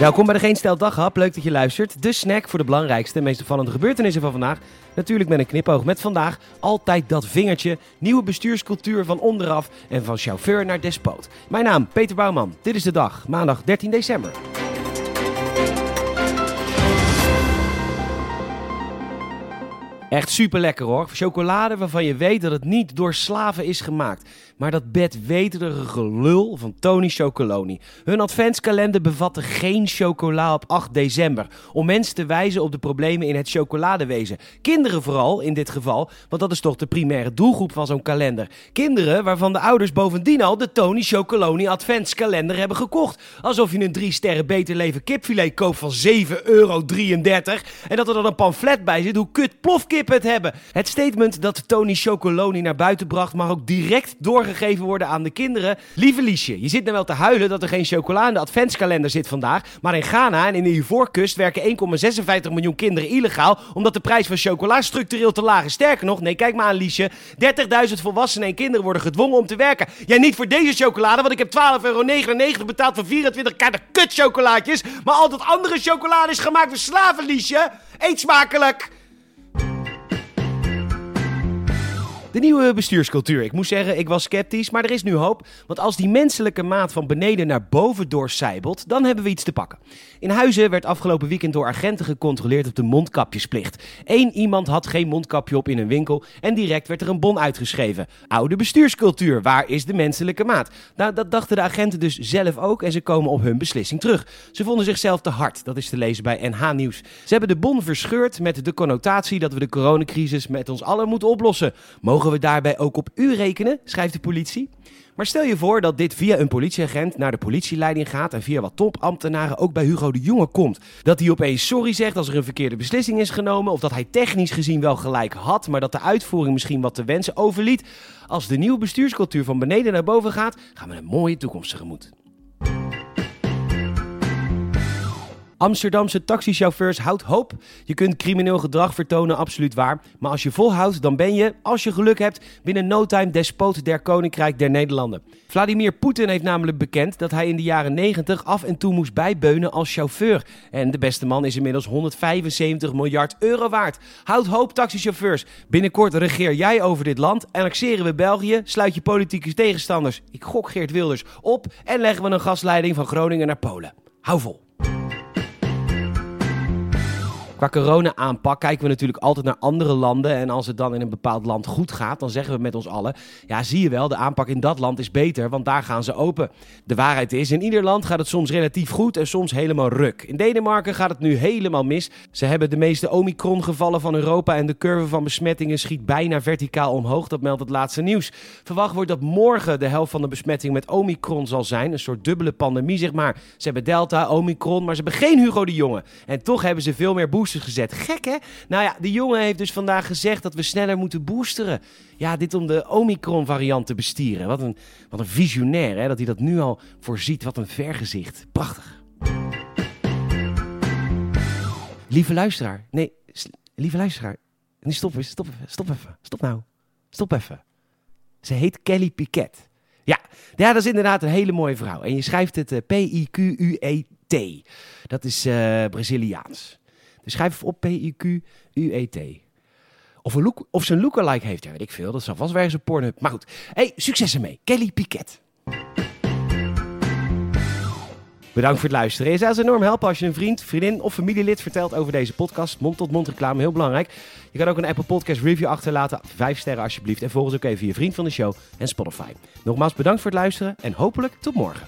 Welkom bij de Geen Stel Daghap. Leuk dat je luistert. De snack voor de belangrijkste en meest opvallende gebeurtenissen van vandaag. Natuurlijk met een knipoog met vandaag altijd dat vingertje. Nieuwe bestuurscultuur van onderaf en van chauffeur naar despoot. Mijn naam Peter Bouwman. Dit is de dag, maandag 13 december. Echt super lekker hoor. Chocolade waarvan je weet dat het niet door slaven is gemaakt. Maar dat bedweterige gelul van Tony Chocoloni. Hun adventskalender bevatte geen chocola op 8 december. Om mensen te wijzen op de problemen in het chocoladewezen. Kinderen vooral in dit geval, want dat is toch de primaire doelgroep van zo'n kalender. Kinderen waarvan de ouders bovendien al de Tony Chocoloni adventskalender hebben gekocht. Alsof je een 3 sterren beter leven kipfilet koopt van 7,33 euro. En dat er dan een pamflet bij zit hoe kut plofkip het hebben. Het statement dat Tony Chocoloni naar buiten bracht mag ook direct doorgegeven worden aan de kinderen. Lieve Liesje, je zit nou wel te huilen dat er geen chocola in de adventskalender zit vandaag. Maar in Ghana en in de Ivoorkust werken 1,56 miljoen kinderen illegaal omdat de prijs van chocola structureel te laag is. Sterker nog, nee, kijk maar aan Liesje. 30.000 volwassenen en kinderen worden gedwongen om te werken. Jij niet voor deze chocolade, want ik heb 12,99 euro betaald voor 24 kaarten kutchocolaatjes. Maar al dat andere chocolade is gemaakt door slaven, Liesje. Eet smakelijk! De nieuwe bestuurscultuur. Ik moet zeggen, ik was sceptisch, maar er is nu hoop. Want als die menselijke maat van beneden naar boven doorcijbelt, dan hebben we iets te pakken. In Huizen werd afgelopen weekend door agenten gecontroleerd op de mondkapjesplicht. Eén iemand had geen mondkapje op in een winkel en direct werd er een bon uitgeschreven. Oude bestuurscultuur, waar is de menselijke maat? Nou, dat dachten de agenten dus zelf ook en ze komen op hun beslissing terug. Ze vonden zichzelf te hard, dat is te lezen bij NH Nieuws. Ze hebben de bon verscheurd met de connotatie dat we de coronacrisis met ons allen moeten oplossen. We daarbij ook op u rekenen, schrijft de politie. Maar stel je voor dat dit via een politieagent naar de politieleiding gaat en via wat topambtenaren ook bij Hugo de Jonge komt. Dat hij opeens sorry zegt als er een verkeerde beslissing is genomen of dat hij technisch gezien wel gelijk had, maar dat de uitvoering misschien wat te wensen overliet. Als de nieuwe bestuurscultuur van beneden naar boven gaat, gaan we een mooie toekomst tegemoet. Amsterdamse taxichauffeurs houdt hoop. Je kunt crimineel gedrag vertonen, absoluut waar. Maar als je volhoudt, dan ben je, als je geluk hebt, binnen no time despoot der Koninkrijk der Nederlanden. Vladimir Poetin heeft namelijk bekend dat hij in de jaren 90 af en toe moest bijbeunen als chauffeur. En de beste man is inmiddels 175 miljard euro waard. Houd hoop, taxichauffeurs. Binnenkort regeer jij over dit land, annexeren we België, sluit je politieke tegenstanders, ik gok Geert Wilders, op en leggen we een gasleiding van Groningen naar Polen. Hou vol. Qua corona-aanpak kijken we natuurlijk altijd naar andere landen. En als het dan in een bepaald land goed gaat, dan zeggen we met ons allen: ja, zie je wel, de aanpak in dat land is beter, want daar gaan ze open. De waarheid is, in ieder land gaat het soms relatief goed en soms helemaal ruk. In Denemarken gaat het nu helemaal mis. Ze hebben de meeste Omicron-gevallen van Europa en de curve van besmettingen schiet bijna verticaal omhoog. Dat meldt het laatste nieuws. Verwacht wordt dat morgen de helft van de besmettingen met Omicron zal zijn. Een soort dubbele pandemie, zeg maar. Ze hebben Delta, Omicron, maar ze hebben geen Hugo de Jonge. En toch hebben ze veel meer boosters gezet. Gek hè? Nou ja, de jongen heeft dus vandaag gezegd dat we sneller moeten boosteren. Ja, dit om de Omicron variant te bestieren. Wat een, wat een visionair hè, dat hij dat nu al voorziet. Wat een vergezicht. Prachtig. Lieve luisteraar. Nee, lieve luisteraar. Nee, stop eens, stop even, stop even. Stop nou. Stop even. Ze heet Kelly Piquet. Ja, ja, dat is inderdaad een hele mooie vrouw. En je schrijft het uh, P-I-Q-U-E-T. Dat is uh, Braziliaans. Dus schrijf even op P-I-Q-U-E-T. Of, een look, of ze lookalike heeft, ja, weet ik veel. Dat zal vast wel eens een Pornhub. Maar goed, hey, succes ermee. Kelly Piquet. Bedankt voor het luisteren. Je zou enorm helpen als je een vriend, vriendin of familielid vertelt over deze podcast. Mond-tot-mond reclame, heel belangrijk. Je kan ook een Apple Podcast review achterlaten. Vijf sterren alsjeblieft. En volg ons ook even je vriend van de show en Spotify. Nogmaals bedankt voor het luisteren en hopelijk tot morgen.